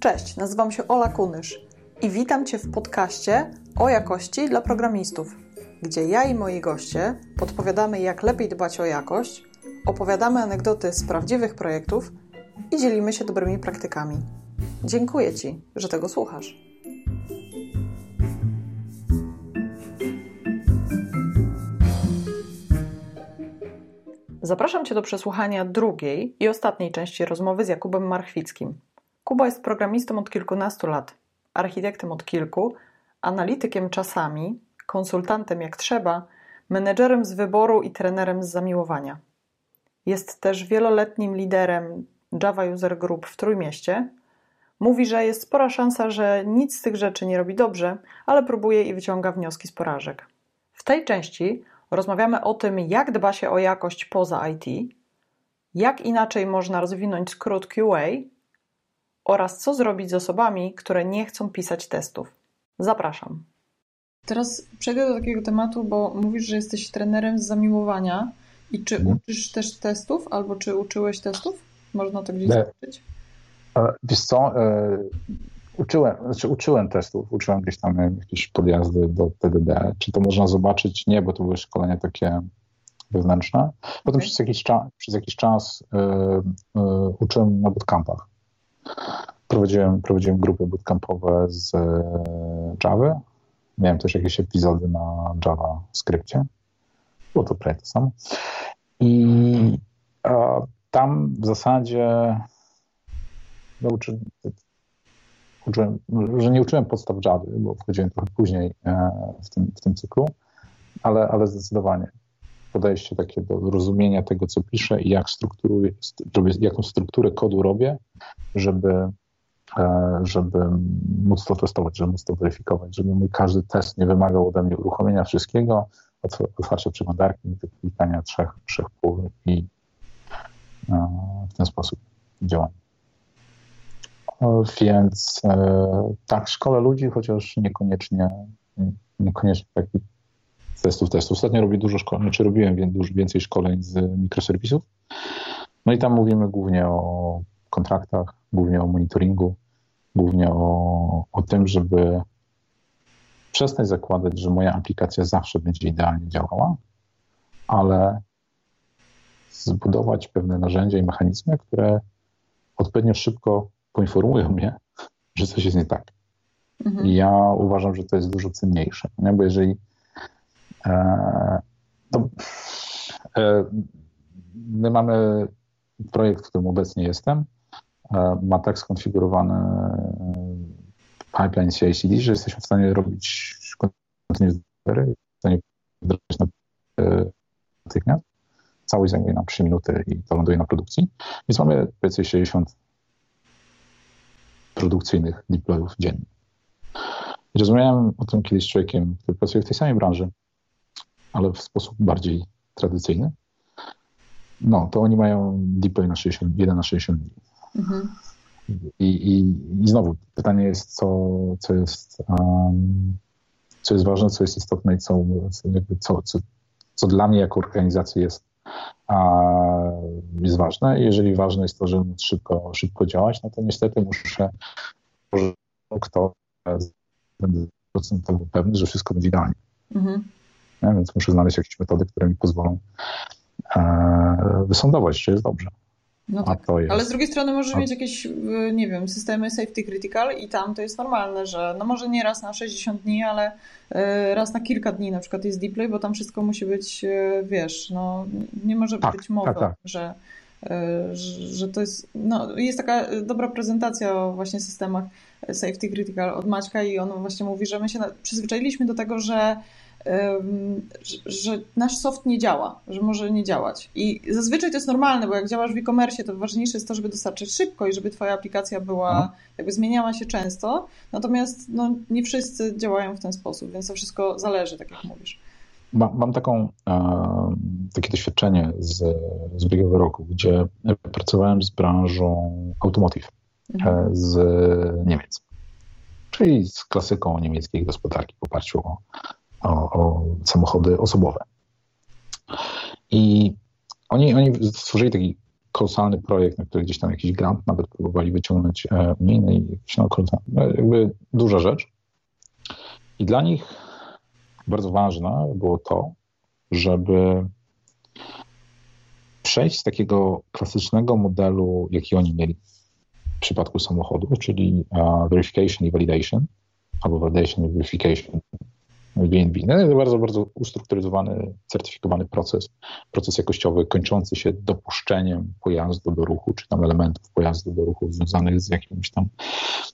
Cześć, nazywam się Ola Kunysz i witam Cię w podcaście o jakości dla programistów, gdzie ja i moi goście podpowiadamy, jak lepiej dbać o jakość, opowiadamy anegdoty z prawdziwych projektów i dzielimy się dobrymi praktykami. Dziękuję Ci, że tego słuchasz. Zapraszam Cię do przesłuchania drugiej i ostatniej części rozmowy z Jakubem Marchwickim. Kuba jest programistą od kilkunastu lat, architektem od kilku, analitykiem czasami, konsultantem jak trzeba, menedżerem z wyboru i trenerem z zamiłowania. Jest też wieloletnim liderem Java User Group w Trójmieście. Mówi, że jest spora szansa, że nic z tych rzeczy nie robi dobrze, ale próbuje i wyciąga wnioski z porażek. W tej części rozmawiamy o tym, jak dba się o jakość poza IT, jak inaczej można rozwinąć skrót QA oraz co zrobić z osobami, które nie chcą pisać testów. Zapraszam. Teraz przejdę do takiego tematu, bo mówisz, że jesteś trenerem z zamiłowania. I czy mhm. uczysz też testów, albo czy uczyłeś testów? Można to gdzieś zobaczyć? Wiesz co, e, uczyłem, znaczy uczyłem testów, uczyłem gdzieś tam jakieś podjazdy do TDD. Czy to można zobaczyć? Nie, bo to były szkolenia takie wewnętrzne. Potem okay. przez, jakiś czas, przez jakiś czas yy, yy, uczyłem na bootcampach. Prowadziłem, prowadziłem grupy bootcampowe z Java. Miałem też jakieś epizody na Java skrypcie. Było to prawie to samo. I a, tam w zasadzie nauczy, uczyłem, że nie uczyłem podstaw Java, bo wchodziłem trochę później e, w tym, w tym cyklu, ale, ale zdecydowanie podejście takie do rozumienia tego, co piszę i jak strukturuję, jaką strukturę kodu robię, żeby, e, żeby móc to testować, żeby móc to weryfikować, żeby mój każdy test nie wymagał ode mnie uruchomienia wszystkiego, otwarcia przeglądarki, klikania trzech, trzech pól i e, w ten sposób działania. Więc e, tak, szkole ludzi, chociaż niekoniecznie, niekoniecznie taki testów, testów. Ostatnio robię dużo szkoleń, znaczy robiłem więcej szkoleń z mikroserwisów. No i tam mówimy głównie o kontraktach, głównie o monitoringu, głównie o, o tym, żeby przestać zakładać, że moja aplikacja zawsze będzie idealnie działała, ale zbudować pewne narzędzia i mechanizmy, które odpowiednio szybko poinformują mnie, że coś jest nie tak. Mhm. I ja uważam, że to jest dużo cenniejsze, nie? bo jeżeli e, e, my mamy projekt, w którym obecnie jestem, e, ma tak skonfigurowany pipeline CI/CD, że jesteśmy w stanie robić continuous delivery, w stanie wdrażać na, natychmiast. Całość zajmuje nam 3 minuty i to ląduje na produkcji. Więc mamy powiedzmy 60 produkcyjnych deployów dziennie. Rozmawiałem o tym kiedyś z człowiekiem, który pracuje w tej samej branży, ale w sposób bardziej tradycyjny. No, to oni mają deploy na 60, 1 na 60 dni. Mhm. I, i, I znowu pytanie jest, co, co jest um, co jest ważne, co jest istotne i co, co, co, co dla mnie jako organizacji jest, a, jest ważne. jeżeli ważne jest to, żeby móc szybko, szybko działać, no to niestety muszę, kto będę procentowo pewny, że wszystko będzie idealnie. Mhm. Ja, więc muszę znaleźć jakieś metody, które mi pozwolą e, wysądować, czy jest dobrze. No tak. Ale z drugiej strony możesz mieć jakieś, y, nie wiem, systemy safety critical i tam to jest normalne, że no może nie raz na 60 dni, ale y, raz na kilka dni na przykład jest deploy, bo tam wszystko musi być, y, wiesz, no nie może tak, być mowy, tak, tak. Że, że to jest, no jest taka dobra prezentacja o właśnie systemach safety critical od Maćka i on właśnie mówi, że my się przyzwyczailiśmy do tego, że że nasz soft nie działa, że może nie działać. I zazwyczaj to jest normalne, bo jak działasz w e-commerce, to ważniejsze jest to, żeby dostarczyć szybko i żeby twoja aplikacja była, mhm. jakby zmieniała się często. Natomiast no, nie wszyscy działają w ten sposób, więc to wszystko zależy, tak jak mówisz. Mam, mam taką, e, takie doświadczenie z, z ubiegłego roku, gdzie pracowałem z branżą automotive mhm. E, z Niemiec, czyli z klasyką niemieckiej gospodarki w oparciu o o, o samochody osobowe. I oni, oni stworzyli taki kolosalny projekt, na który gdzieś tam jakiś grant nawet próbowali wyciągnąć unijny i no, no, jakby duża rzecz. I dla nich bardzo ważne było to, żeby przejść z takiego klasycznego modelu, jaki oni mieli w przypadku samochodu, czyli verification i validation, albo validation i verification, BNB. No, bardzo, bardzo ustrukturyzowany, certyfikowany proces, proces jakościowy kończący się dopuszczeniem pojazdu do ruchu, czy tam elementów pojazdu do ruchu związanych z, jakimś tam,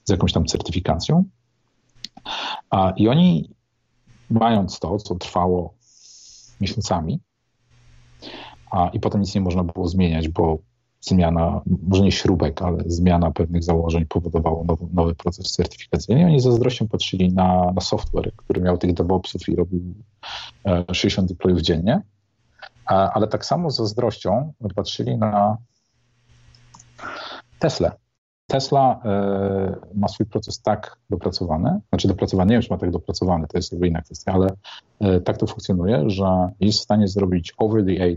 z jakąś tam certyfikacją. A, I oni, mając to, co trwało miesiącami, a, i potem nic nie można było zmieniać, bo zmiana, może nie śrubek, ale zmiana pewnych założeń powodowało nowy, nowy proces certyfikacyjny. I oni ze zazdrością patrzyli na, na software, który miał tych DevOpsów i robił 60 e, deployów dziennie, ale tak samo ze zazdrością patrzyli na Tesla. Tesla e, ma swój proces tak dopracowany, znaczy dopracowany, nie wiem, czy ma tak dopracowany, to jest jakby inna kwestia, ale e, tak to funkcjonuje, że jest w stanie zrobić over the air,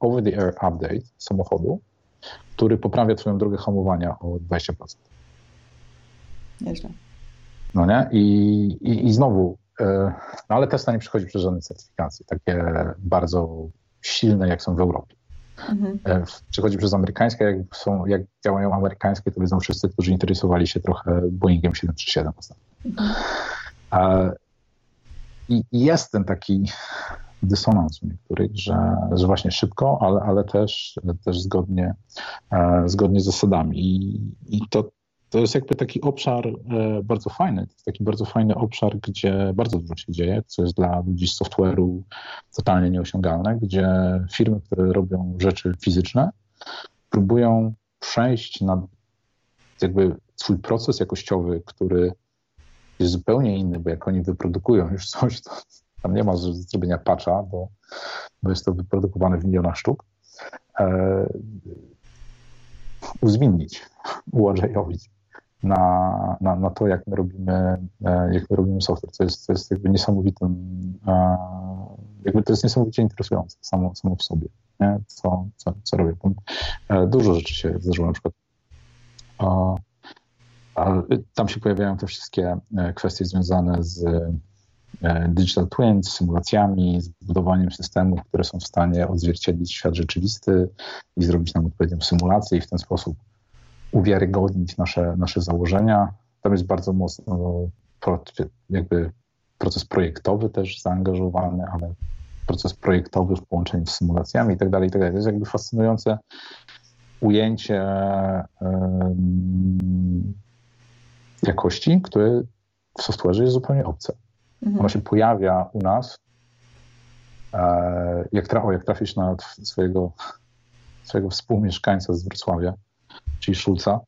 over the air update samochodu, który poprawia twoją drogę hamowania o 20%. Nieźle. No nie? I, i, i znowu, yy, no ale Tesla nie przychodzi przez żadne certyfikacje, takie bardzo silne, jak są w Europie. Mhm. E, przychodzi przez amerykańskie, jak, są, jak działają amerykańskie, to wiedzą wszyscy, którzy interesowali się trochę Boeingiem 737 ostatnio. Mhm. E, I jest ten taki dysonans u niektórych, że, że właśnie szybko, ale, ale też, też zgodnie, e, zgodnie z zasadami. I, i to, to jest jakby taki obszar e, bardzo fajny. To jest taki bardzo fajny obszar, gdzie bardzo dużo się dzieje, co jest dla ludzi z software'u totalnie nieosiągalne, gdzie firmy, które robią rzeczy fizyczne, próbują przejść na jakby swój proces jakościowy, który jest zupełnie inny, bo jak oni wyprodukują już coś, to tam nie ma zrobienia patcha, bo, bo jest to wyprodukowane w milionach sztuk. E, ułażajowić na, na, na to, jak my robimy, e, jak my robimy software, co jest, co jest jakby niesamowitym, e, jakby to jest niesamowicie interesujące samo, samo w sobie, nie? Co, co, co robię. Tam, e, dużo rzeczy się zdarzyło, na przykład tam się pojawiają te wszystkie kwestie związane z digital twins, symulacjami, z budowaniem systemów, które są w stanie odzwierciedlić świat rzeczywisty i zrobić nam odpowiednią symulację i w ten sposób uwiarygodnić nasze, nasze założenia. Tam jest bardzo mocno jakby proces projektowy też zaangażowany, ale proces projektowy w połączeniu z symulacjami i tak dalej, i tak dalej. To jest jakby fascynujące ujęcie um, jakości, które w software'ze jest zupełnie obce. Mhm. Ona się pojawia u nas. E, jak, tra jak trafisz na swojego, swojego współmieszkańca z Wrocławia, czyli Szulca.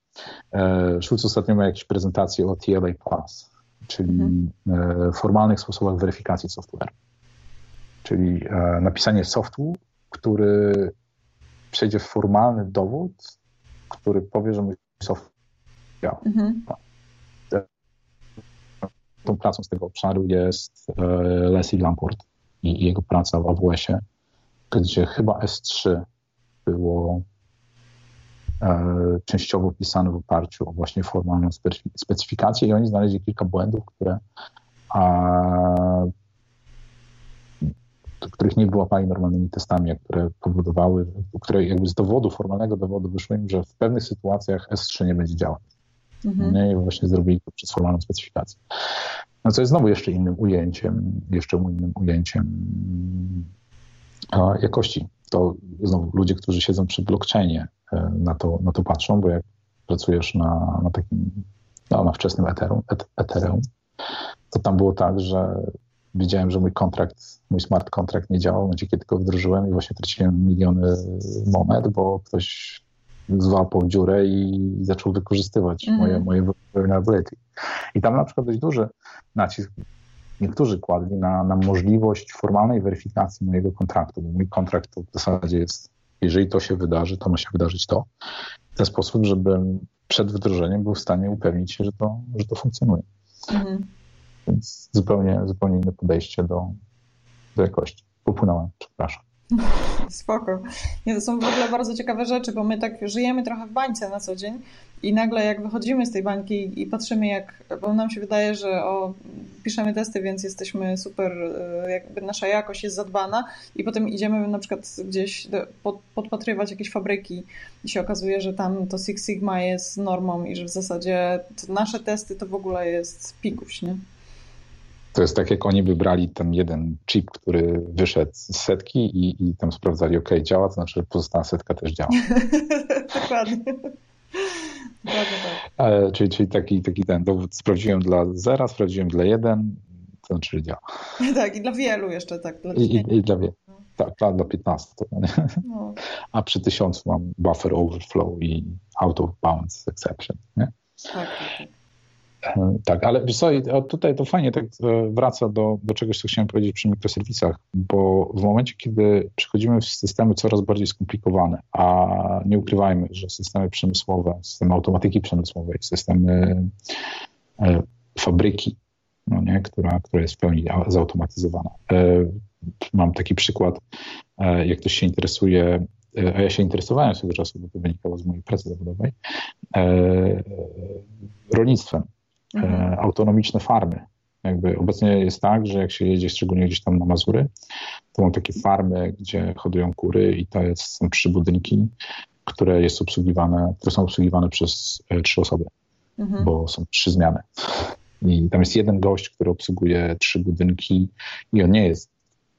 E, Szulc ostatnio miał jakieś prezentacje o TLA Plus, czyli mhm. E, formalnych sposobach weryfikacji software. Czyli napisanie softu, który przejdzie w formalny dowód, który powie, że mój software działa. Mhm pracą z tego obszaru jest e, Leslie Lamport i jego praca w AWS-ie, gdzie chyba S3 było e, częściowo pisane w oparciu o właśnie formalną specyfikację i oni znaleźli kilka błędów, które a, których nie wyłapali normalnymi testami, które powodowały, które jakby z dowodu, formalnego dowodu wyszło im, że w pewnych sytuacjach S3 nie będzie działać. Mhm. I właśnie zrobili to przez formalną specyfikację. No co jest znowu jeszcze innym ujęciem, jeszcze innym ujęciem jakości. To znowu ludzie, którzy siedzą przy blockchainie e, na to, na to patrzą, bo jak pracujesz na, na takim, no, na wczesnym Ethereum, Ethereum, to tam było tak, że widziałem, że mój kontrakt, mój smart kontrakt nie działał w momencie, kiedy go wdrożyłem i właśnie traciłem miliony monet, bo ktoś złapał dziurę i zaczął wykorzystywać mm. moje, moje vulnerability. I tam na przykład dość duży nacisk niektórzy kładli na, na możliwość formalnej weryfikacji mojego kontraktu, bo mój kontrakt to w zasadzie jest, jeżeli to się wydarzy, to ma się wydarzyć to, w ten sposób, żebym przed wdrożeniem był w stanie upewnić się, że to, że to funkcjonuje. Mm. Więc zupełnie, zupełnie inne podejście do, do jakości. Popłynąłem, przepraszam. Spoko. Nie, to są w ogóle bardzo ciekawe rzeczy, bo my tak żyjemy trochę w bańce na co dzień i nagle jak wychodzimy z tej bańki i patrzymy jak, bo nam się wydaje, że o, piszemy testy, więc jesteśmy super, e, jakby nasza jakość jest zadbana i potem idziemy na przykład gdzieś do, pod, podpatrywać jakieś fabryki i się okazuje, że tam to Six Sigma jest normą i że w zasadzie nasze testy to w ogóle jest pikuś, nie? To jest tak, jak oni wybrali ten jeden chip, który wyszedł z setki i, i tam sprawdzali, ok, działa, to znaczy, że pozostała setka też działa. Dokładnie. Dokładnie tak. E, czyli, czyli taki, taki ten dowód sprawdziłem dla zera, sprawdziłem dla jeden, to znaczy, że działa. Tak, i dla wielu jeszcze tak. Dla I, i, I, dla wielu. Tak, dla, dla 15. No. A przy tysiącu mam buffer overflow i out of bounds exception. Nie? Tak, tak, tak. Tak, ale co, tutaj to fajnie tak e, wraca do, do czegoś, co chciałem powiedzieć przy mikroserwisach, bo w momencie, kiedy przechodzimy w systemy coraz bardziej skomplikowane, a nie ukrywajmy, że systemy przemysłowe, systemy automatyki przemysłowej, systemy e, fabryki, no nie, która, która jest w pełni zautomatyzowana. E, mam taki przykład, jak ktoś się interesuje a ja się interesowałem swego czasu, bo to wynikało z mojej pracy zawodowej, rolnictwem. E, mhm. autonomiczne farmy. Jakby obecnie jest tak, że jak się jedzie szczególnie gdzieś tam na Mazury, to mam takie farmy, gdzie hodują kury i to jest, są trzy budynki, które, jest obsługiwane, które są obsługiwane przez e, trzy osoby, mhm. bo są trzy zmiany. I tam jest jeden gość, który obsługuje trzy budynki i on nie jest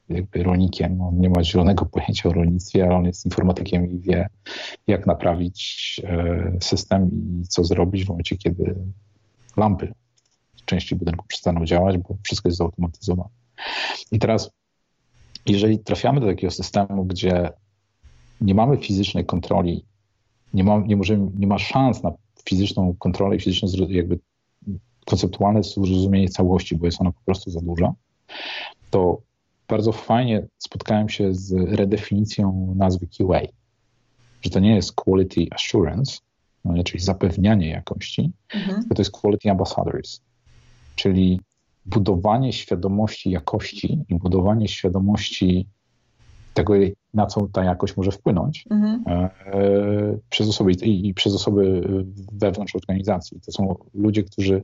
jakby rolnikiem, on nie ma zielonego pojęcia o rolnictwie, ale on jest informatykiem i wie, jak naprawić e, system i co zrobić w momencie, kiedy lampy w części budynku przestaną działać, bo wszystko jest zautomatyzowane. I teraz, jeżeli trafiamy do takiego systemu, gdzie nie mamy fizycznej kontroli, nie ma, nie możemy, nie ma szans na fizyczną kontrolę i fizyczne jakby konceptualne zrozumienie całości, bo jest ona po prostu za duża, to bardzo fajnie spotkałem się z redefinicją nazwy QA, że to nie jest Quality Assurance, czyli zapewnianie jakości, mhm. to jest quality ambassadors, czyli budowanie świadomości jakości i budowanie świadomości tego, na co ta jakość może wpłynąć mhm. e, przez osoby i, i, przez osoby wewnątrz organizacji. To są ludzie, którzy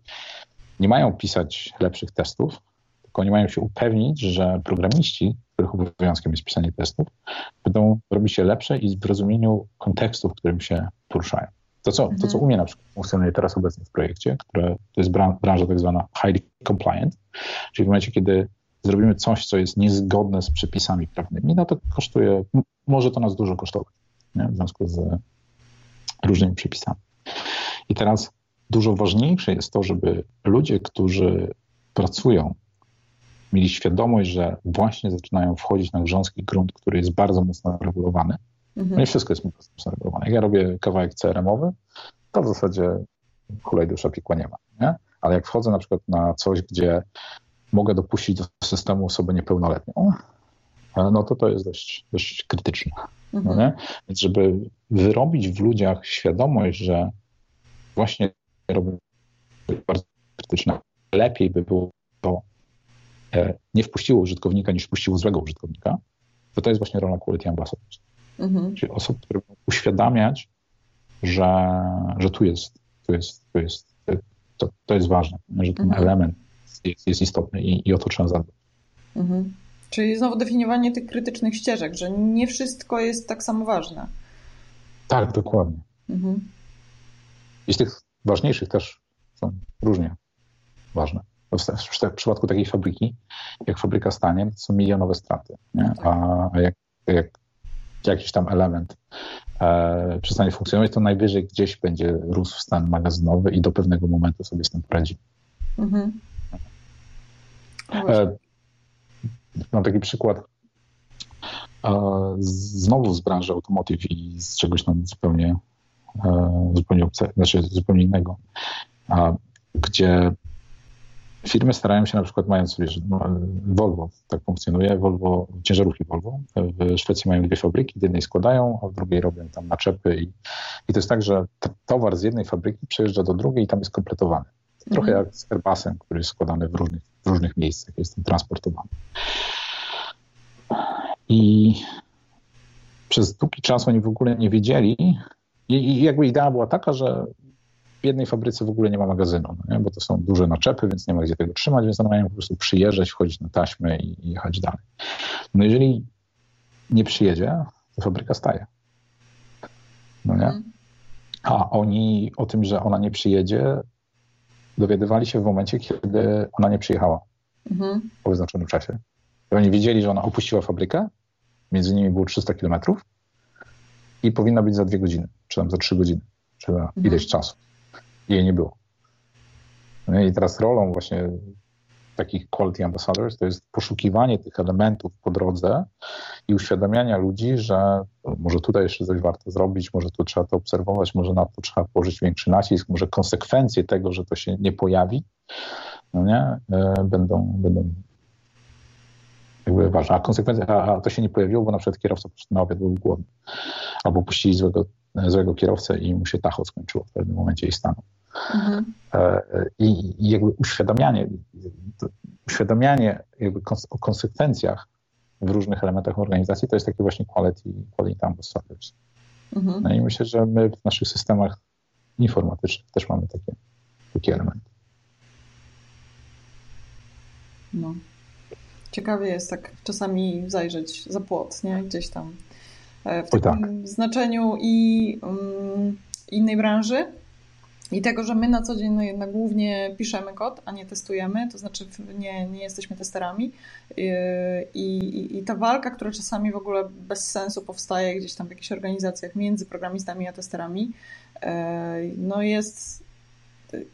nie mają pisać lepszych testów, tylko oni mają się upewnić, że programiści, których obowiązkiem jest pisanie testów, będą robić je lepsze i w rozumieniu kontekstu, w którym się poruszają. To co, to, co mhm. u mnie na przykład funkcjonuje teraz obecnie w projekcie, które to jest branża tak zwana highly compliant, czyli w momencie, kiedy zrobimy coś, co jest niezgodne z przepisami prawnymi, no to kosztuje, może to nas dużo kosztować nie? w związku z różnymi przepisami. I teraz dużo ważniejsze jest to, żeby ludzie, którzy pracują, mieli świadomość, że właśnie zaczynają wchodzić na grząski grunt, który jest bardzo mocno regulowany, Mhm. Nie wszystko jest zarejestrowane. Jak ja robię kawałek CRM-owy, to w zasadzie hulej dusza piekła nie ma. Nie? Ale jak wchodzę na przykład na coś, gdzie mogę dopuścić do systemu osobę niepełnoletnią, no to to jest dość, dość krytyczne. No mhm. No Więc żeby wyrobić w ludziach świadomość, że właśnie robię bardzo krytyczne, lepiej by było to e, nie wpuściło użytkownika niż wpuściło złego użytkownika, to to jest właśnie rola Quality Ambassadors. Mhm. Czyli osób, które będą uświadamiać, że, że tu jest, tu jest, tu jest, to, to jest ważne, że ten mhm. element jest, jest istotny i, i o to trzeba zadbać. Mhm. Czyli znowu definiowanie tych krytycznych ścieżek, że nie wszystko jest tak samo ważne. Tak, dokładnie. Mhm. I z tych ważniejszych też są różnie ważne. W, przypadku takiej fabryki, jak fabryka stanie, to są milionowe straty. Nie? No tak. A jak, jak jakiś tam element e, przestanie funkcjonować, to najwyżej gdzieś będzie rósł stan magazynowy i do pewnego momentu sobie z tym poradzi. Mhm. E, mam taki przykład e, znowu z branży automotive i z czegoś tam zupełnie, e, zupełnie, obce, znaczy zupełnie innego, gdzie Firmy starają się na przykład, mając, wiesz, Volvo tak funkcjonuje, Volvo, ciężarówki Volvo, w Szwecji mają dwie fabryki, w jednej składają, a w drugiej robią tam naczepy i, i to jest tak, że towar z jednej fabryki przejeżdża do drugiej i tam jest kompletowany. Trochę mhm. jak z Airbusem, który jest składany w różnych, w różnych miejscach, jest tam transportowany. I przez długi czas oni w ogóle nie wiedzieli i, i jakby idea była taka, że w jednej fabryce w ogóle nie ma magazynu, no bo to są duże naczepy, więc nie ma gdzie tego trzymać, więc one mają po prostu przyjeżdżać, wchodzić na taśmę i, i jechać dalej. No jeżeli nie przyjedzie, to fabryka staje. No nie? Mhm. A oni o tym, że ona nie przyjedzie, dowiadywali się w momencie, kiedy ona nie przyjechała mhm. po wyznaczonym czasie. I oni wiedzieli, że ona opuściła fabrykę, między nimi było 300 kilometrów i powinna być za dwie godziny, czy tam za trzy godziny, czy za mhm. ileś czasu. Jej nie było. No I teraz rolą właśnie takich quality ambassadors to jest poszukiwanie tych elementów po drodze i uświadamiania ludzi, że może tutaj jeszcze coś warto zrobić, może tu trzeba to obserwować, może na to trzeba położyć większy nacisk, może konsekwencje tego, że to się nie pojawi, no nie, e, będą, będą jakby ważne. A konsekwencje, a, a, to się nie pojawiło, bo na przykład kierowca na obiad był głodny. Albo puścili złego, złego kierowcę i mu się tacho skończyło w pewnym momencie i stanął. Mhm. E, I, I, jakby uświadamianie, uświadamianie jakby o konsekwencjach w różnych elementach organizacji to jest taki właśnie quality, quality ambassadors. Mhm. No i myślę, że my w naszych systemach informatycznych też mamy takie, takie elementy. No. Ciekawie jest tak czasami zajrzeć za płot, nie? Gdzieś tam e, w takim tak. znaczeniu i um, innej branży, i tego, że my na co dzień no jednak głównie piszemy kod, a nie testujemy, to znaczy nie, nie jesteśmy testerami. I, i, I, ta walka, która czasami w ogóle bez sensu powstaje gdzieś tam w jakichś organizacjach między programistami a testerami, e, no jest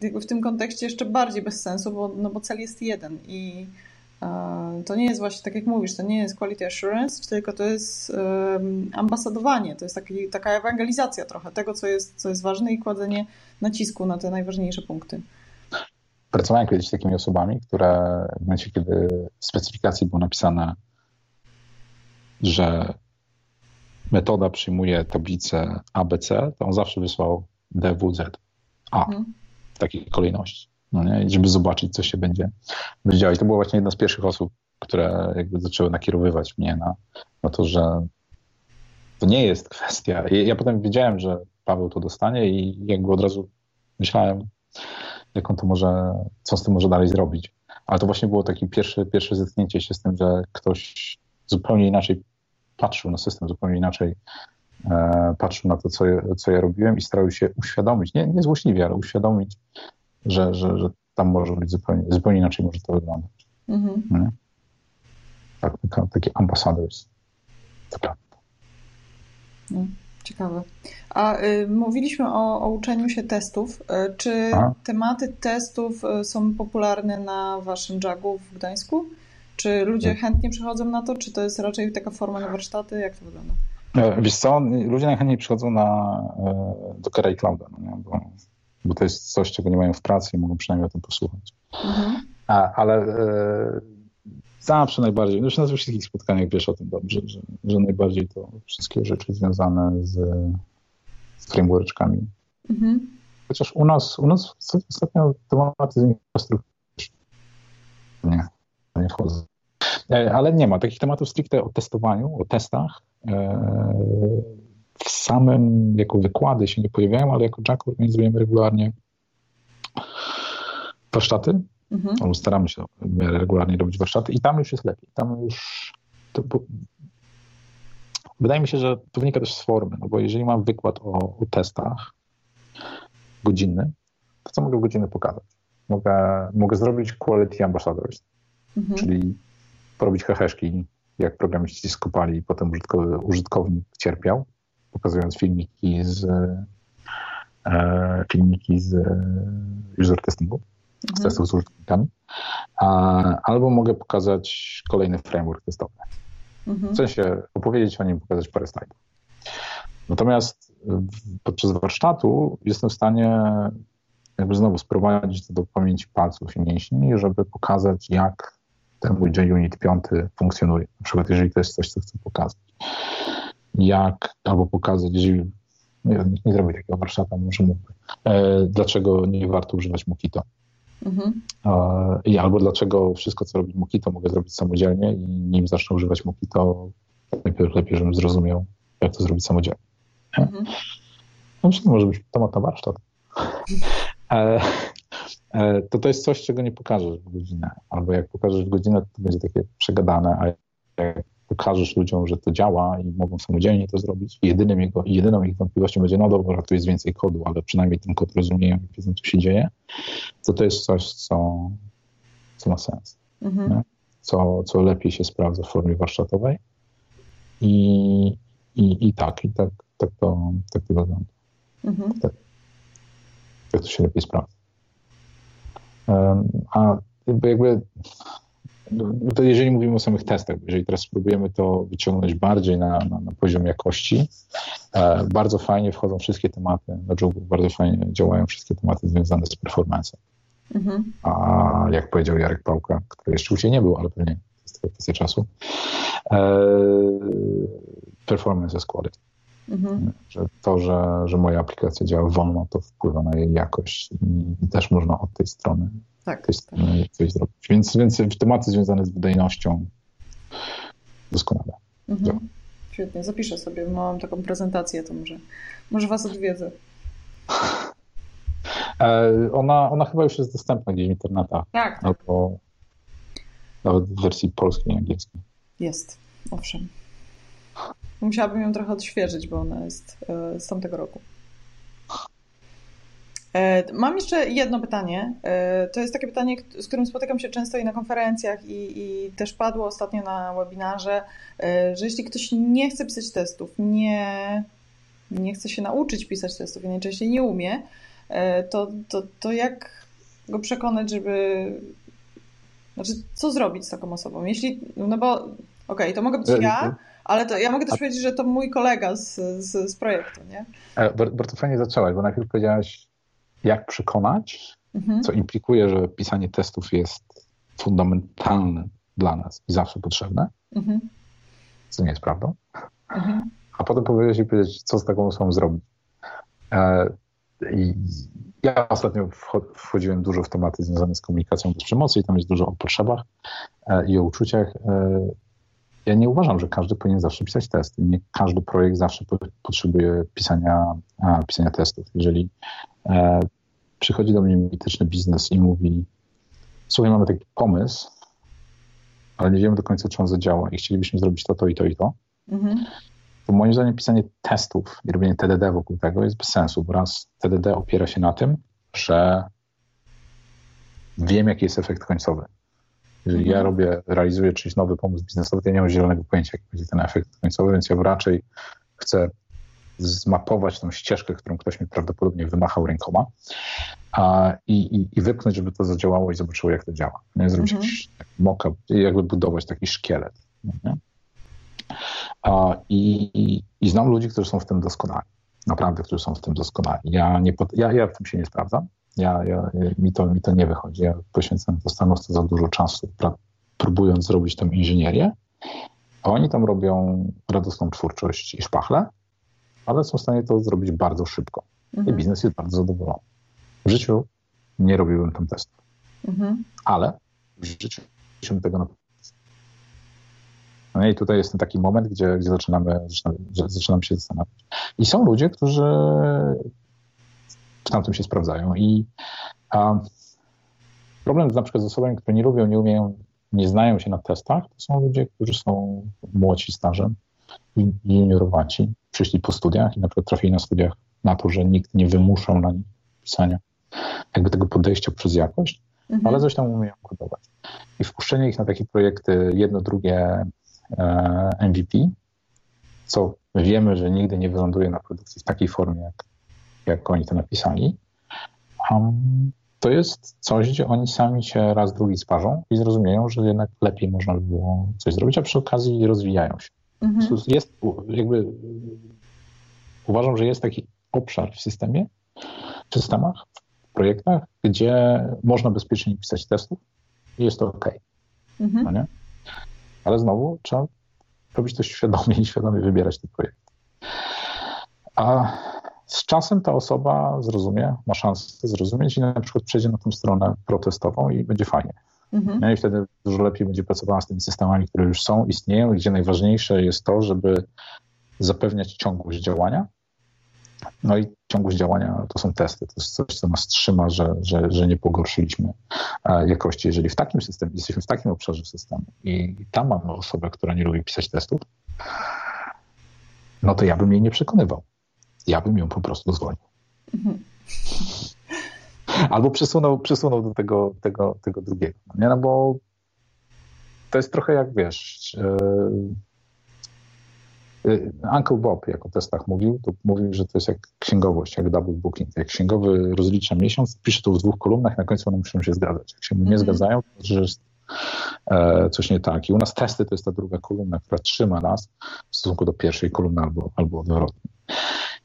w tym kontekście jeszcze bardziej bez sensu, bo, no bo cel jest jeden i to nie jest właśnie, tak jak mówisz, to nie jest quality assurance, tylko to jest ambasadowanie, to jest taki, taka ewangelizacja trochę tego, co jest, co jest ważne i kładzenie nacisku na te najważniejsze punkty. Pracowałem kiedyś z takimi osobami, które w momencie, kiedy w specyfikacji było napisane, że metoda przyjmuje tablicę ABC, to on zawsze wysłał DWZ A mhm. w takiej kolejności no nie? żeby zobaczyć, co się będzie, będzie działo. I to była właśnie jedna z pierwszych osób, które jakby zaczęły nakierowywać mnie na, na to, że to nie jest kwestia. I ja potem wiedziałem, że Paweł to dostanie i jakby od razu myślałem, jak on to może, co z tym może dalej zrobić. Ale to właśnie było takie pierwsze, pierwsze zetknięcie się z tym, że ktoś zupełnie inaczej patrzył na system, zupełnie inaczej e, patrzył na to, co, co ja robiłem i starał się uświadomić, nie, nie złośliwie, ale uświadomić, że, że, że tam może być zupełnie, zupełnie inaczej może to wyglądać. Mhm. Tak, takie ambassadors. To prawda. No, ciekawe. A y, mówiliśmy o, o, uczeniu się testów. Y, czy Aha. tematy testów y, są popularne na waszym jagu w Gdańsku? Czy ludzie chętnie przychodzą na to, czy to jest raczej taka forma na warsztaty? Jak to wygląda? E, wiesz co, ludzie najchętniej przychodzą na, e, do Kerai Clouda, no nie? bo bo to jest coś, czego nie mają w pracy i mogą przynajmniej o tym posłuchać. Mhm. A, ale e, zawsze najbardziej, już na wszystkich spotkaniach wiesz o tym dobrze, że, że najbardziej to wszystkie rzeczy związane z, z frameworkami. Mhm. Chociaż u nas, u nas ostatnio tematy z infrastruktury nie, nie wchodzą. E, ale nie ma takich tematów stricte o testowaniu, o testach. E, w samym, jako wykłady się nie pojawiają, ale jako Jack organizujemy regularnie warsztaty. Mhm. Staramy się regularnie robić warsztaty i tam już jest lepiej. Tam już to, bo, wydaje mi się, że to wynika też z formy, no bo jeżeli mam wykład o, o testach godzinny, to co mogę w godzinę pokazać? Mogę, mogę zrobić quality ambassadors, mhm. czyli porobić heheszki, jak programiści skopali i potem użytkownik cierpiał pokazując filmiki z e, filmiki z e, user testingu, mhm. z testów z użytkownikami, albo mogę pokazać kolejny framework testowy. Mhm. W sensie opowiedzieć o nim, pokazać parę slajdów. Natomiast podczas warsztatu jestem w stanie jakby znowu sprowadzić to do pamięci palców i mięśni, żeby pokazać, jak ten mój JUnit 5 funkcjonuje. Na przykład, jeżeli to jest coś, co chcę pokazać jak, albo pokazać, nie, nie zrobię takiego warsztatu, może mógłby, e, dlaczego nie warto używać Mokito. Mhm. E, albo dlaczego wszystko, co robi Mokito, mogę zrobić samodzielnie i nim zacznę używać Mokito, najpierw lepiej, żebym zrozumiał, jak to zrobić samodzielnie. Mhm. No, to może być temat na warsztat. E, e, to to jest coś, czego nie pokażesz w godzinę. Albo jak pokażesz w godzinę, to będzie takie przegadane, a jak pokażesz ludziom, że to działa i mogą samodzielnie to zrobić, jedynym jego, jedyną ich wątpliwością będzie, no dobra, tu jest więcej kodu, ale przynajmniej ten kod rozumieją i wiedzą, co się dzieje, to to jest coś, co, co ma sens. Mhm. Co, co lepiej się sprawdza w formie warsztatowej. I, i, i tak, i tak, tak, to, tak to wygląda. Mhm. Tak, tak to się lepiej sprawdza. Um, a jakby to jeżeli mówimy o samych testach, jeżeli teraz spróbujemy to wyciągnąć bardziej na, na, na poziom jakości, e, bardzo fajnie wchodzą wszystkie tematy, na Jogu bardzo fajnie działają wszystkie tematy związane z performance. Mhm. A jak powiedział Jarek Pałka, który jeszcze u Ciebie nie był, ale pewnie jest to kwestia czasu, e, performance is quality. Mhm. Że to, że, że moja aplikacja działa wolno, to wpływa na jej jakość i też można od tej strony tak, coś, tak. coś zrobić. Więc, więc tematy związane z wydajnością doskonale. Mhm. Świetnie, zapiszę sobie, mam taką prezentację, to może, może Was odwiedzę. E, ona, ona chyba już jest dostępna gdzieś w internetach. Tak. tak. Albo nawet w wersji polskiej i angielskiej. Jest, owszem. Musiałabym ją trochę odświeżyć, bo ona jest e, z tamtego roku. E, mam jeszcze jedno pytanie. E, to jest takie pytanie, z którym spotykam się często i na konferencjach, i, i, też padło ostatnio na webinarze, e, że jeśli ktoś nie chce pisać testów, nie, nie chce się nauczyć pisać testów i najczęściej nie umie, to, to, to jak go przekonać, żeby. Znaczy, co zrobić z taką osobą? Jeśli. No bo, okej, okay, to mogę być ja. Ale to ja mogę też powiedzieć, że to mój kolega z, z, z projektu, nie? Bardzo fajnie zaczęłaś, bo najpierw powiedziałaś jak przekonać, mhm. co implikuje, że pisanie testów jest fundamentalne dla nas i zawsze potrzebne, mhm. co nie jest prawdą. Mhm. A potem powiedzieć i powiedzieć, co z taką osobą zrobić. E, I ja ostatnio wchodziłem dużo w tematy związane z komunikacją bez przemocy i tam jest dużo o potrzebach e, i o uczuciach. Ja nie uważam, że każdy powinien zawsze pisać testy. Nie każdy projekt zawsze potrzebuje pisania, pisania testów. Jeżeli E, przychodzi do mnie mityczny biznes i mówi: Słuchaj, mamy taki pomysł, ale nie wiemy do końca, czy on zadziała i chcielibyśmy zrobić to, to i to i to. Mhm. To moim zdaniem pisanie testów i robienie TDD wokół tego jest bez sensu, bo raz TDD opiera się na tym, że wiem, jaki jest efekt końcowy. Jeżeli mhm. ja robię, realizuję czyjś nowy pomysł biznesowy, to ja nie mam zielonego pojęcia, jaki będzie ten efekt końcowy, więc ja raczej chcę zmapować tą ścieżkę, którą ktoś mi prawdopodobnie wymachał rękoma a, i, i, i wypchnąć, żeby to zadziałało i zobaczyło, jak to działa. Nie? Zrobić jakiś moka, jakby budować taki szkielet. Nie? A, i, i, I znam ludzi, którzy są w tym doskonali. Naprawdę, którzy są w tym doskonali. Ja, nie, ja, ja w tym się nie sprawdzam. Ja, ja, mi, to, mi to nie wychodzi. Ja poświęcam to stanowczo za dużo czasu, pra, próbując zrobić tą inżynierię. A oni tam robią radosną twórczość i szpachle, ale są w stanie to zrobić bardzo szybko. Mhm. I biznes jest bardzo zadowolony. W życiu nie robiłbym tam testów. Mhm. Ale w życiu bym tego na no i tutaj jest ten taki moment, gdzie, gdzie zaczynamy, zaczynamy się zastanawiać. I są ludzie, którzy w tamtym się sprawdzają. I a, problem na przykład z osobami, które nie lubią, nie umieją, nie znają się na testach, to są ludzie, którzy są młodsi stażem, juniorowaci, przyszli po studiach i na przykład trafili na studiach na to, że nikt nie wymuszał na nich pisania jakby tego podejścia przez jakość, mhm. ale coś tam umieją kodować. I wpuszczenie ich na takie projekty, jedno, drugie e, MVP, co wiemy, że nigdy nie wyląduje na produkcji w takiej formie, jak, jak oni to napisali, um, to jest coś, gdzie oni sami się raz, drugi sparzą i zrozumieją, że jednak lepiej można by było coś zrobić, a przy okazji rozwijają się. Mhm. Jest jakby uważam, że jest taki obszar w systemie, w systemach, w projektach, gdzie można bezpiecznie pisać testów i jest to ok. Mhm. No nie? Ale znowu trzeba robić to świadomie i świadomie wybierać te projekty. A z czasem ta osoba zrozumie, ma szansę zrozumieć i na przykład przejdzie na tą stronę protestową i będzie fajnie. Mhm. No i wtedy dużo lepiej będzie pracowała z tymi systemami, które już są, istnieją, gdzie najważniejsze jest to, żeby zapewniać ciągłość działania. No i ciągłość działania to są testy. To jest coś, co nas trzyma, że, że, że nie pogorszyliśmy e, jakości. Jeżeli w takim systemie, jesteśmy w takim obszarze systemu i tam mamy osobę, która nie lubi pisać testów, no to ja bym jej nie przekonywał. Ja bym ją po prostu zwolnił. Mhm. Albo przesunął, przesunął do tego, tego, tego drugiego. Nie? No bo to jest trochę jak wiesz. Yy, Uncle Bob, jak o testach mówił, to mówił, że to jest jak księgowość, jak double booking. Jak księgowy rozlicza miesiąc, pisze to w dwóch kolumnach, na końcu one muszą się zgadzać. Jak się nie mm -hmm. zgadzają, to znaczy, że jest e, coś nie tak. I u nas testy to jest ta druga kolumna, która trzyma nas w stosunku do pierwszej kolumny albo, albo odwrotnie.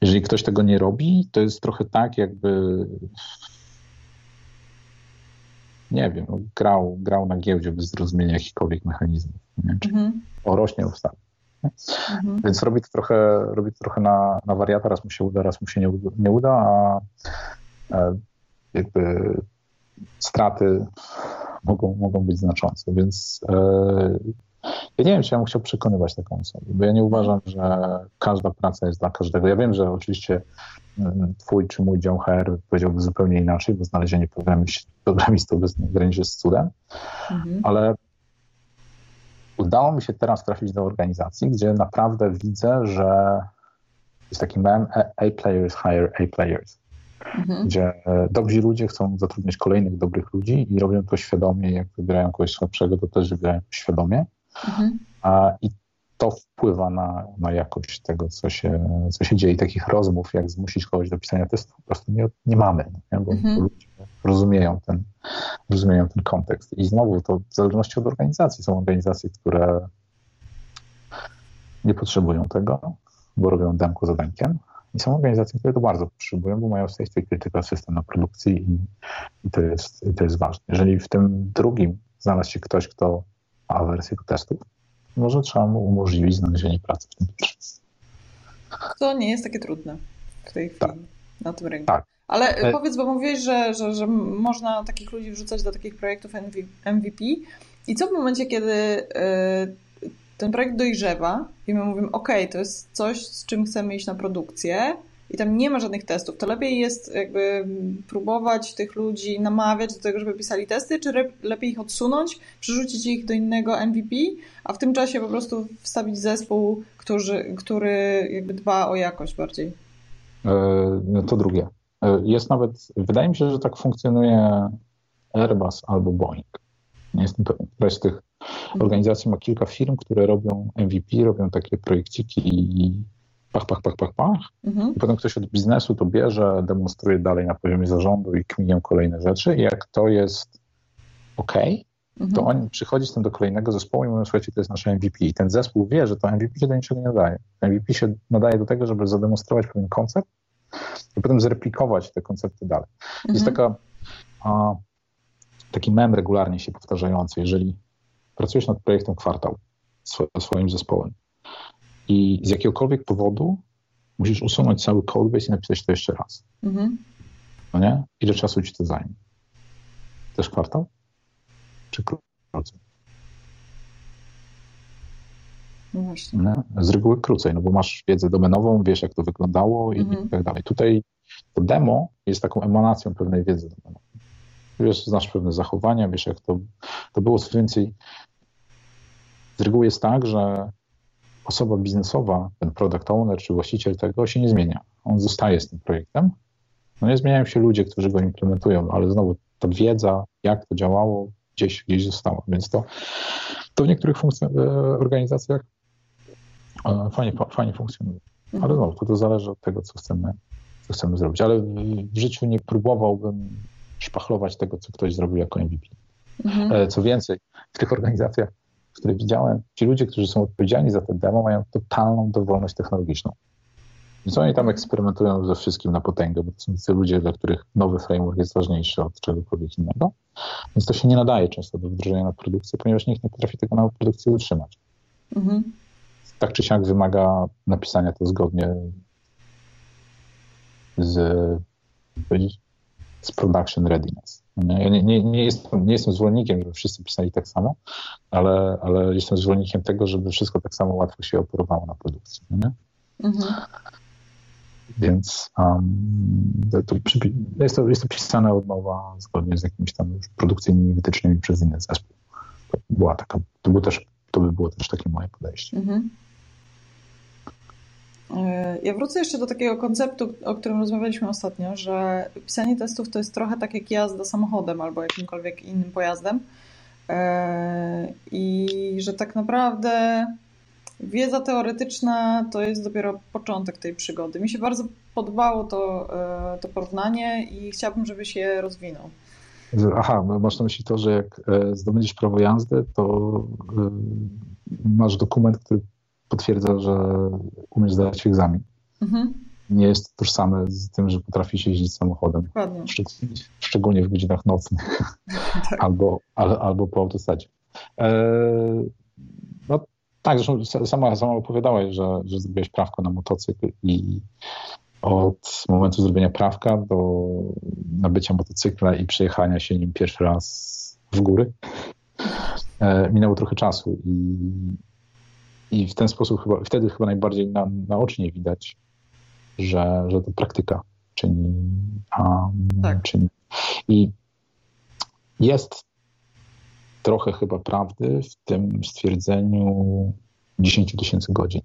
Jeżeli ktoś tego nie robi, to jest trochę tak, jakby nie wiem, grał, grał na giełdzie bez zrozumienia jakichkolwiek mechanizmów. Nie? O rośnie ustaw. Mhm. Więc robi to trochę, robi to trochę na, na wariata, raz mu się uda, raz mu się nie uda, nie uda a e, jakby straty mogą, mogą być znaczące. Więc e, ja nie wiem, czy ja bym chciał przekonywać taką osobę, bo ja nie uważam, że każda praca jest dla każdego. Ja wiem, że oczywiście mm, twój czy mój dział HR powiedziałby zupełnie inaczej, bo znalezienie programisty obecnie graniczy z cudem, mhm. ale udało mi się teraz trafić do organizacji, gdzie naprawdę widzę, że jest taki mem A-players hire A-players. Mhm. gdzie e, dobrzy ludzie chcą zatrudniać kolejnych dobrych ludzi i robią to świadomie. Jak wybierają kogoś słabszego, to też wybierają świadomie. Mhm. A, I to wpływa na, na jakość tego, co się, co się dzieje. Takich rozmów, jak zmusić kogoś do pisania testu, po prostu nie, nie mamy, nie? bo mhm. ludzie rozumieją ten, rozumieją ten kontekst. I znowu to w zależności od organizacji. Są organizacje, które nie potrzebują tego, bo robią demko za demkiem. I są organizacje, które to bardzo potrzebują, bo mają safety critical system na produkcji i, i, to jest, i to jest ważne. Jeżeli w tym drugim znalazł się ktoś, kto ma wersję do testów, może trzeba mu umożliwić znalezienie pracy w tym pierwszym. To nie jest takie trudne w tej chwili tak. na tym rynku. Tak. Ale e... powiedz, bo mówiłeś, że, że, że można takich ludzi wrzucać do takich projektów MVP. I co w momencie, kiedy y, ten projekt dojrzewa i my mówimy, OK, to jest coś, z czym chcemy iść na produkcję, i tam nie ma żadnych testów, to lepiej jest jakby próbować tych ludzi namawiać do tego, żeby pisali testy, czy lepiej ich odsunąć, przerzucić ich do innego MVP, a w tym czasie po prostu wstawić zespół, który, który jakby dba o jakość bardziej? E, no to drugie. E, jest nawet, wydaje mi się, że tak funkcjonuje Airbus albo Boeing. Nie jestem pewien. Któraś z tych mhm. organizacji ma kilka firm, które robią MVP, robią takie projekciki i pach, pach, pach, pach, pach. Mhm. I potem ktoś od biznesu to bierze, demonstruje dalej na poziomie zarządu i kminią kolejne rzeczy. I jak to jest ok, mhm. to on przychodzi z tym do kolejnego zespołu i mówią, słuchajcie, to jest nasze MVP. I ten zespół wie, że to MVP się do niczego nie nadaje. MVP się nadaje do tego, żeby zademonstrować pewien koncept i potem zreplikować te koncepty dalej. Mhm. Jest taka, a, taki mem regularnie się powtarzający. Jeżeli pracujesz nad projektem kwartał swoim zespołem, i z jakiegokolwiek powodu musisz usunąć cały codebase i napisać to jeszcze raz. Mhm. No nie? Ile czasu ci to zajmie? Też kwartał? Czy krócej? No właśnie. Nie? Z reguły krócej, no bo masz wiedzę domenową, wiesz jak to wyglądało i, mhm. i tak dalej. Tutaj to demo jest taką emanacją pewnej wiedzy domenowej. Wiesz, znasz pewne zachowania, wiesz jak to, to było co więcej. Z reguły jest tak, że osoba biznesowa, ten product owner czy właściciel tego się nie zmienia. On zostaje z tym projektem. No nie zmieniają się ludzie, którzy go implementują, ale znowu ta wiedza, jak to działało, gdzieś, gdzieś została. Więc to, to w niektórych e, organizacjach e, fajnie, fajnie funkcjonuje. Ale mhm. znowu, to, to zależy od tego, co chcemy, co chcemy zrobić. Ale w życiu nie próbowałbym szpachlować tego, co ktoś zrobił jako MVP. Mhm. E, co więcej, w tych organizacjach które widziałem, ci ludzie, którzy są odpowiedzialni za te demo, mają totalną dowolność technologiczną. Więc oni tam eksperymentują ze wszystkim na potęgę, bo to są tacy ludzie, dla których nowy framework jest ważniejszy od czegokolwiek innego. Więc to się nie nadaje często do wdrożenia na produkcję, ponieważ nikt nie potrafi tego na produkcji utrzymać. Mhm. Tak czy siak wymaga napisania to zgodnie z, z production readiness. Ja nie, nie, nie, jestem, nie jestem zwolennikiem, żeby wszyscy pisali tak samo, ale, ale jestem zwolennikiem tego, żeby wszystko tak samo łatwo się operowało na produkcji. Nie? Mhm. Więc um, to, jest, to, jest to pisane od nowa zgodnie z jakimiś tam już produkcyjnymi wytycznymi przez inny zespół. To, była taka, to, był też, to by było też takie moje podejście. Mhm. E, ja wrócę jeszcze do takiego konceptu, o którym rozmawialiśmy ostatnio, że pisanie testów to jest trochę tak jak jazda samochodem albo jakimkolwiek innym pojazdem. E, I że tak naprawdę wiedza teoretyczna to jest dopiero początek tej przygody. Mi się bardzo podobało to, e, to porównanie i chciałabym, żebyś je rozwinął. Aha, masz na myśli to, że jak zdobędziesz prawo jazdy, to masz dokument, który potwierdza, że umiesz zdać egzamin. Mhm. Nie jest tożsame z tym, że potrafisz jeździć samochodem. Dokładnie. Szczególnie w godzinach nocnych tak. albo, al, albo po autostradzie. E, no tak, zresztą sama, sama opowiadałeś, że, że zrobiłeś prawko na motocykl i od momentu zrobienia prawka do nabycia motocykla i przejechania się nim pierwszy raz w góry e, minęło trochę czasu i i w ten sposób chyba, wtedy chyba najbardziej na, naocznie widać, że, że to praktyka czyni, um, tak. czyni. I jest trochę chyba prawdy w tym stwierdzeniu 10 tysięcy godzin.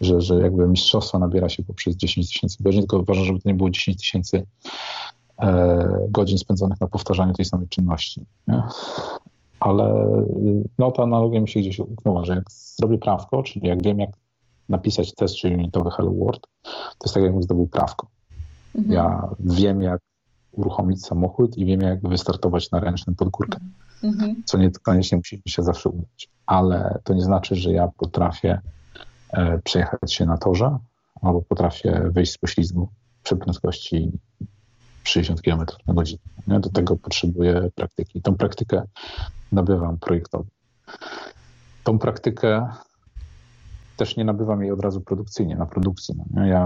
Że, że jakby mistrzostwo nabiera się poprzez 10 tysięcy godzin, tylko uważam, żeby to nie było 10 tysięcy e, godzin spędzonych na powtarzaniu tej samej czynności. Nie? Ale no, ta analogia mi się gdzieś uknęła, że jak zrobię prawko, czyli jak wiem, jak napisać test czy unitowy Hello World, to jest tak, jakbym zdobył prawko. Mhm. Ja wiem, jak uruchomić samochód i wiem, jak wystartować na ręcznym pod górkę. Mhm. Co nie koniecznie musi mi się zawsze udać. Ale to nie znaczy, że ja potrafię e, przejechać się na torze albo potrafię wyjść z poślizgu przy prędkości 60 km na godzinę. Do tego potrzebuję praktyki. Tą praktykę nabywam projektowo. Tą praktykę też nie nabywam jej od razu produkcyjnie, na produkcji. No, ja,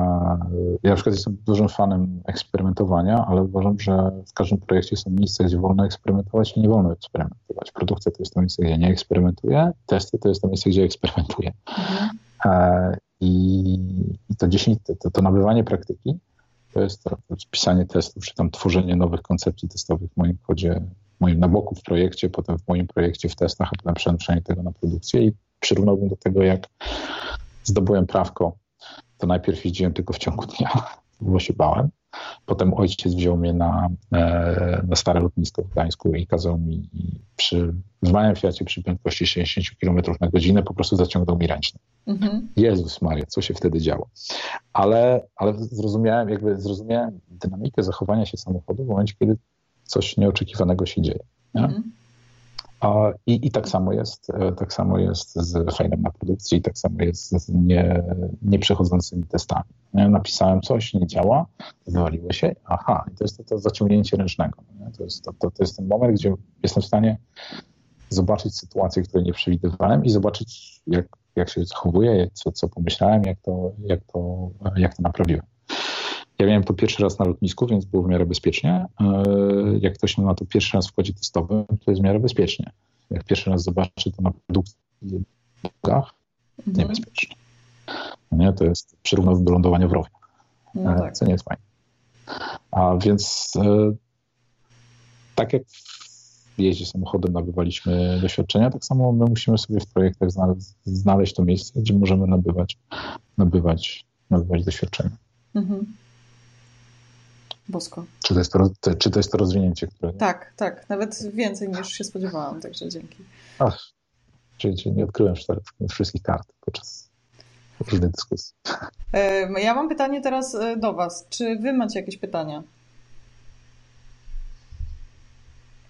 ja na przykład jestem dużym fanem eksperymentowania, ale uważam, że w każdym projekcie są miejsca, gdzie wolno eksperymentować i nie wolno eksperymentować. Produkcja to jest to miejsce, gdzie nie eksperymentuję, testy to jest to miejsce, gdzie eksperymentuję. Mhm. I, I to 10, to, to nabywanie praktyki to jest to, to pisanie testów, czy tam tworzenie nowych koncepcji testowych w moim kodzie moim na boku w projekcie, potem w moim projekcie w testach, a potem przenoszenie tego na produkcję i przyrównałbym do tego, jak zdobyłem prawko, to najpierw jeździłem tylko w ciągu dnia, bo się bałem. Potem ojciec wziął mnie na, e, na stare lotnisko w Gdańsku i kazał mi przy, w małym Fiacie przy prędkości 60 km na godzinę po prostu zaciągnął mi ręczny. Mhm. Jezus Maria, co się wtedy działo. Ale, ale zrozumiałem, jakby zrozumiałem dynamikę zachowania się samochodu w momencie, kiedy coś nieoczekiwanego się dzieje. Nie? Mm. A, i, I tak samo jest, e, tak samo jest z fejlem na produkcji, tak samo jest z nie, nieprzechodzącymi testami. Nie? Napisałem coś, nie działa, wywaliło się, aha, i to jest to, to zaciągnięcie ręcznego. Nie? To, jest, to, to, to jest ten moment, gdzie jestem w stanie zobaczyć sytuację, której nie przewidywałem i zobaczyć, jak, jak się zachowuję, co, co pomyślałem, jak to, jak, to, jak to naprawiłem. Ja miałem to pierwszy raz na lotnisku, więc było w miarę bezpiecznie. E, jak ktoś ma to pierwszy raz w kodzie testowym, to jest w miarę bezpiecznie. Jak pierwszy raz zobaczy to na produkcji w drogach, mhm. niebezpiecznie. No nie, to jest przyrównane do lądowania w rowie, no e, tak. co nie jest fajne. A więc e, tak jak w jeździe samochodem nabywaliśmy doświadczenia, tak samo my musimy sobie w projektach znaleźć, znaleźć to miejsce, gdzie możemy nabywać, nabywać, nabywać doświadczenia. Mhm. Bosko. Czy to jest to, czy to, jest to rozwinięcie, które... Tak, tak. Nawet więcej niż się spodziewałam, także dzięki. Ach, czyli, czyli nie odkryłem wszystkich kart podczas różnych dyskusji. Ja mam pytanie teraz e, do Was. Czy Wy macie jakieś pytania?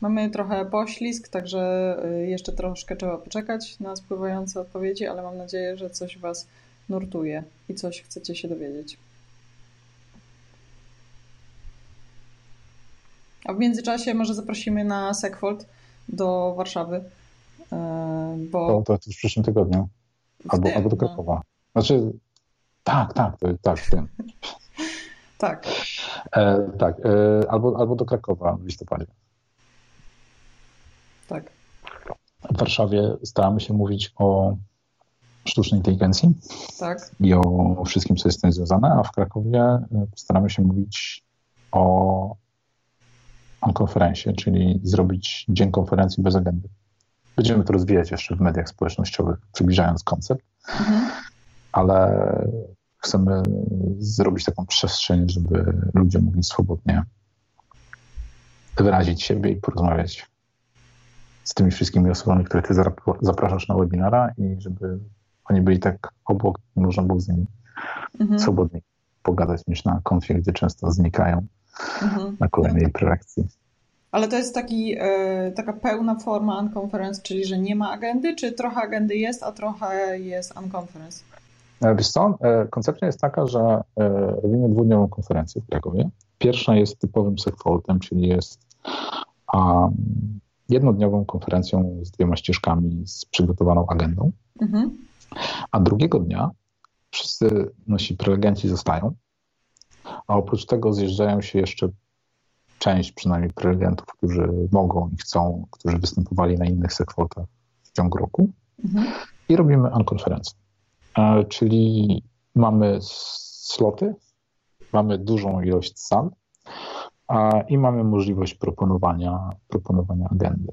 Mamy trochę poślizg, także e, jeszcze troszkę trzeba poczekać na spływające odpowiedzi, ale mam nadzieję, że coś Was nurtuje i coś chcecie się dowiedzieć. A w międzyczasie może zaprosimy na Sekwold do Warszawy. E, bo... To, to w przyszłym tygodniu. Albo, tym, albo do no. Krakowa. No. Znaczy, tak, tak, tak, w tym. tak. E, tak, e, albo, albo do Krakowa w listopadzie. Tak. W Warszawie staramy się mówić o sztucznej inteligencji tak. i o wszystkim, co jest z tym związane, a w Krakowie e, staramy się mówić o, o konferencji, czyli zrobić dzień konferencji bez agendy. Będziemy to rozwijać jeszcze w mediach społecznościowych, przybliżając koncept, mhm. ale chcemy zrobić taką przestrzeń, żeby ludzie mogli swobodnie wyrazić siebie i porozmawiać z tymi wszystkimi osobami, które ty zapraszasz na webinara i żeby oni byli tak obok, można było z nimi mhm. swobodnie pogadać niż na konfie, gdzie często znikają mhm. na kolejnej prelekcji. Ale to jest taki, e, taka pełna forma unconference, czyli że nie ma agendy, czy trochę agendy jest, a trochę jest unconference? E, wiesz co, e, koncepcja jest taka, że robimy dwudniową konferencję w Krakowie. Pierwsza jest typowym segfoltem, czyli jest jednodniową konferencją z dwiema ścieżkami, z przygotowaną agendą. Mhm. A drugiego dnia wszyscy nasi prelegenci zostają, a oprócz tego zjeżdżają się jeszcze część przynajmniej prelegentów, którzy mogą i chcą, którzy występowali na innych sekwotach w ciągu roku mhm. i robimy unkonferencję. Czyli mamy sloty, mamy dużą ilość sal i mamy możliwość proponowania, proponowania agendy.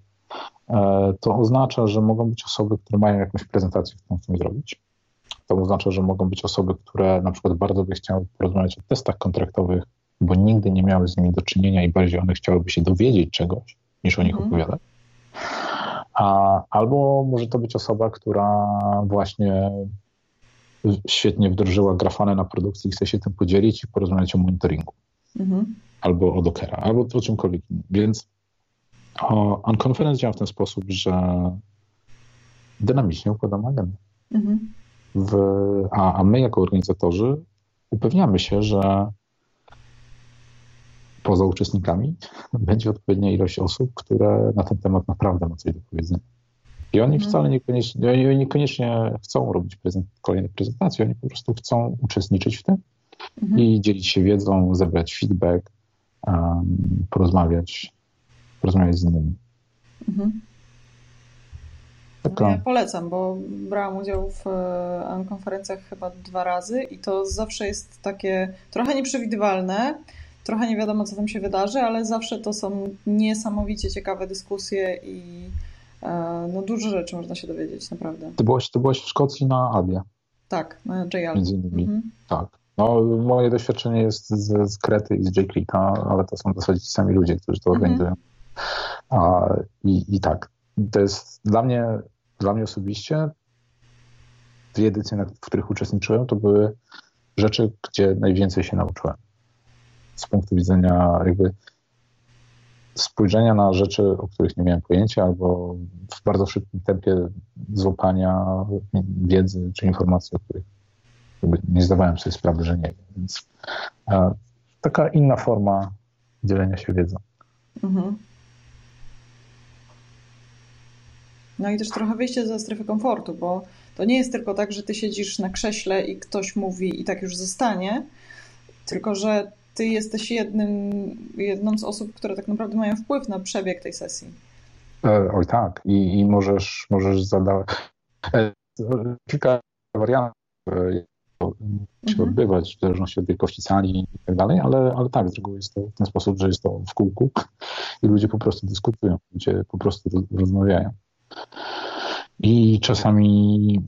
E, to oznacza, że mogą być osoby, które mają jakąś prezentację, którą chcą zrobić. To oznacza, że mogą być osoby, które na przykład bardzo by chciały porozmawiać o testach kontraktowych, bo nigdy nie miały z nimi do czynienia i bardziej one chciałyby się dowiedzieć czegoś, niż o nich mm. opowiadać. A, albo może to być osoba, która właśnie świetnie wdrożyła grafane na produkcji i chce się tym podzielić i porozmawiać o monitoringu. Mm-hmm. Albo o Dockera, albo o czymkolwiek innym. Więc on-conference działa w ten sposób, że dynamicznie układamy agendę. Mm-hmm. W, a, a my jako organizatorzy upewniamy się, że poza uczestnikami będzie odpowiednia ilość osób, które na ten temat naprawdę ma coś do powiedzenia. I oni mhm. wcale niekoniecznie, oni niekoniecznie chcą robić prezent, kolejne prezentacje, oni po prostu chcą uczestniczyć w tym mhm. i dzielić się wiedzą, zebrać feedback, um, porozmawiać, porozmawiać z innymi. Mhm. Ja polecam, bo brałam udział w e, konferencjach chyba dwa razy i to zawsze jest takie trochę nieprzewidywalne, trochę nie wiadomo, co tam się wydarzy, ale zawsze to są niesamowicie ciekawe dyskusje i e, no, dużo rzeczy można się dowiedzieć, naprawdę. Ty byłaś, ty byłaś w Szkocji na Albie. Tak, na JL. Między innymi, mhm. tak. No, moje doświadczenie jest z, z Krety i z J. Clita, ale to są w zasadzie ci sami ludzie, którzy to mhm. organizują. A, i, I tak, to jest dla mnie, dla mnie osobiście dwie edycje, w których uczestniczyłem, to były rzeczy, gdzie najwięcej się nauczyłem z punktu widzenia jakby spojrzenia na rzeczy, o których nie miałem pojęcia, albo w bardzo szybkim tempie złapania wiedzy czy informacji, o których nie zdawałem sobie sprawy, że nie wiem. Więc a, taka inna forma dzielenia się wiedzą. Mhm. No i też trochę wyjście ze strefy komfortu, bo to nie jest tylko tak, że ty siedzisz na krześle i ktoś mówi i tak już zostanie, tylko że ty jesteś jednym, jedną z osób, które tak naprawdę mają wpływ na przebieg tej sesji. E, oj tak, i, i możesz, możesz zadać e, kilka wariantów się mhm. odbywać w zależności od wielkości sali i tak dalej, ale, ale tak, z reguły jest to w ten sposób, że jest to w kółku i ludzie po prostu dyskutują, ludzie po prostu rozmawiają. I czasami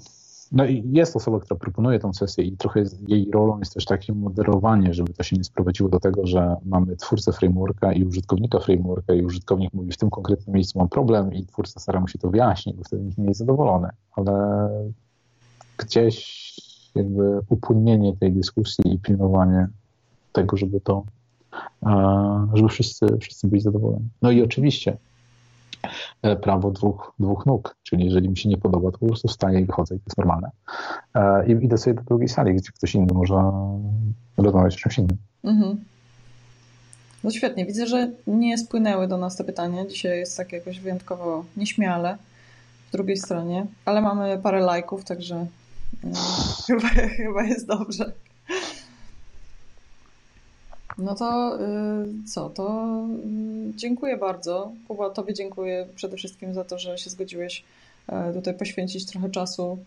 no i jest osoba, która proponuje tą sesję i trochę jej rolą jest też takie moderowanie, żeby to się nie sprowadziło do tego, że mamy twórcę frameworka i użytkownika frameworka i użytkownik mówi w tym konkretnym miejscu mam problem i twórca stara mu się to wyjaśnić, bo wtedy nikt nie jest zadowolony. Ale gdzieś jakby upłynnienie tej dyskusji i pilnowanie tego, żeby to, żeby wszyscy, wszyscy byli zadowoleni. No i oczywiście E, prawo dwóch, dwóch nóg, czyli jeżeli mi się nie podoba, to po prostu wstaję i wychodzę i to jest normalne. E, I idę sobie do drugiej sali, gdzie ktoś inny może rozmawiać o czymś innym. Mhm. No świetnie, widzę, że nie spłynęły do nas te pytania. Dzisiaj jest tak jakoś wyjątkowo nieśmiale w drugiej stronie, ale mamy parę lajków, także no, chyba, chyba jest dobrze. No to y, co, to y, dziękuję bardzo. Kuba, Tobie dziękuję przede wszystkim za to, że się zgodziłeś tutaj poświęcić trochę czasu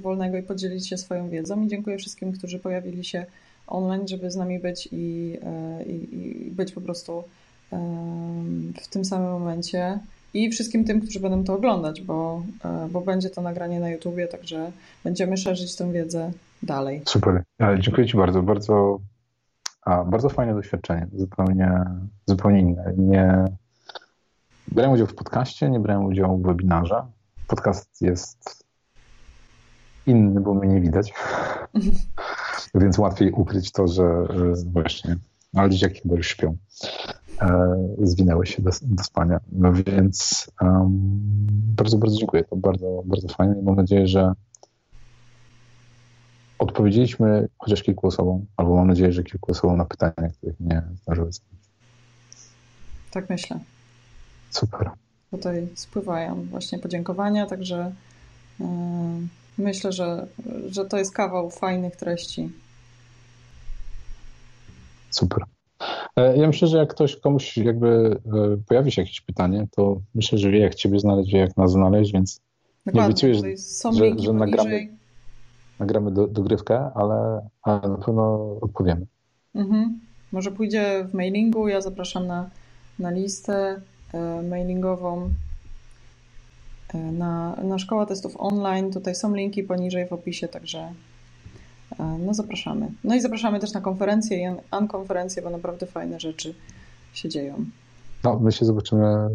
wolnego i podzielić się swoją wiedzą. I dziękuję wszystkim, którzy pojawili się online, żeby z nami być i, i, i być po prostu w tym samym momencie i wszystkim tym, którzy będą to oglądać, bo, e, bo będzie to nagranie na YouTubie, także będziemy szerzyć tę wiedzę dalej. Super. E, dziękuję Ci bardzo. Bardzo, a, bardzo fajne doświadczenie. Zupełnie, zupełnie inne. Nie brałem udziału w podcaście, nie brałem udziału w webinarze. Podcast jest inny, bo mnie nie widać. Więc łatwiej ukryć to, że właśnie, ale dzieciaki chyba już śpią. E, zwinęły się do, do spania. No więc um, bardzo, bardzo dziękuję. To bardzo, bardzo fajne i mam nadzieję, że odpowiedzieliśmy chociaż kilku osobom, albo mam nadzieję, że kilku osobom na pytania, których nie zdążyły zadać. Tak myślę. Super. Tutaj spływają właśnie podziękowania, także yy, myślę, że, że to jest kawał fajnych treści. Super. E, ja myślę, że jak ktoś komuś jakby e, pojawi się jakieś pytanie, to myślę, że wie jak ciebie znaleźć, wie jak nas znaleźć, więc Dokładnie, nie obiecuję, że, że nagramy, nagramy do, dogrywkę, ale, ale na pewno odpowiemy. Mhm. Może pójdzie w mailingu, ja zapraszam na, na listę e, mailingową e, na, na szkoła testów online. Tutaj są linki poniżej w opisie, także E, no zapraszamy. No i zapraszamy też na konferencję i ankonferencję, bo naprawdę fajne rzeczy się dzieją. No, my się zobaczymy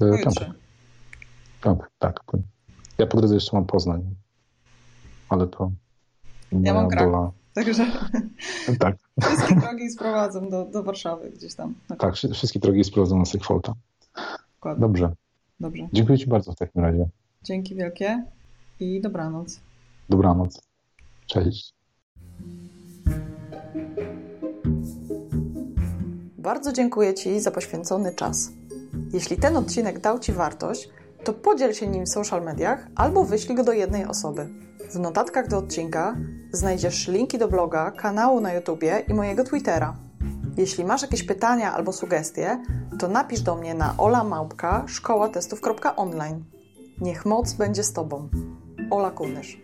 w piątek. Piątek, tak. Ja po drodze jeszcze mam Poznań, ale to ja mam Kraków, była... także tak. wszystkie drogi sprowadzą do, do Warszawy gdzieś tam. Tak, wszystkie drogi sprowadzą na Sygfolta. Dobrze. Dobrze. Dziękuję Ci bardzo w takim razie. Dzięki wielkie i dobranoc. Dobranoc. Cześć. Bardzo dziękuję Ci za poświęcony czas. Jeśli ten odcinek dał Ci wartość, to podziel się nim w social mediach albo wyślij go do jednej osoby. W notatkach do odcinka znajdziesz linki do bloga, kanału na YouTubie i mojego Twittera. Jeśli masz jakieś pytania albo sugestie, to napisz do mnie na olamałpka szkołatestów.online. Niech moc będzie z Tobą. Ola Kunysz.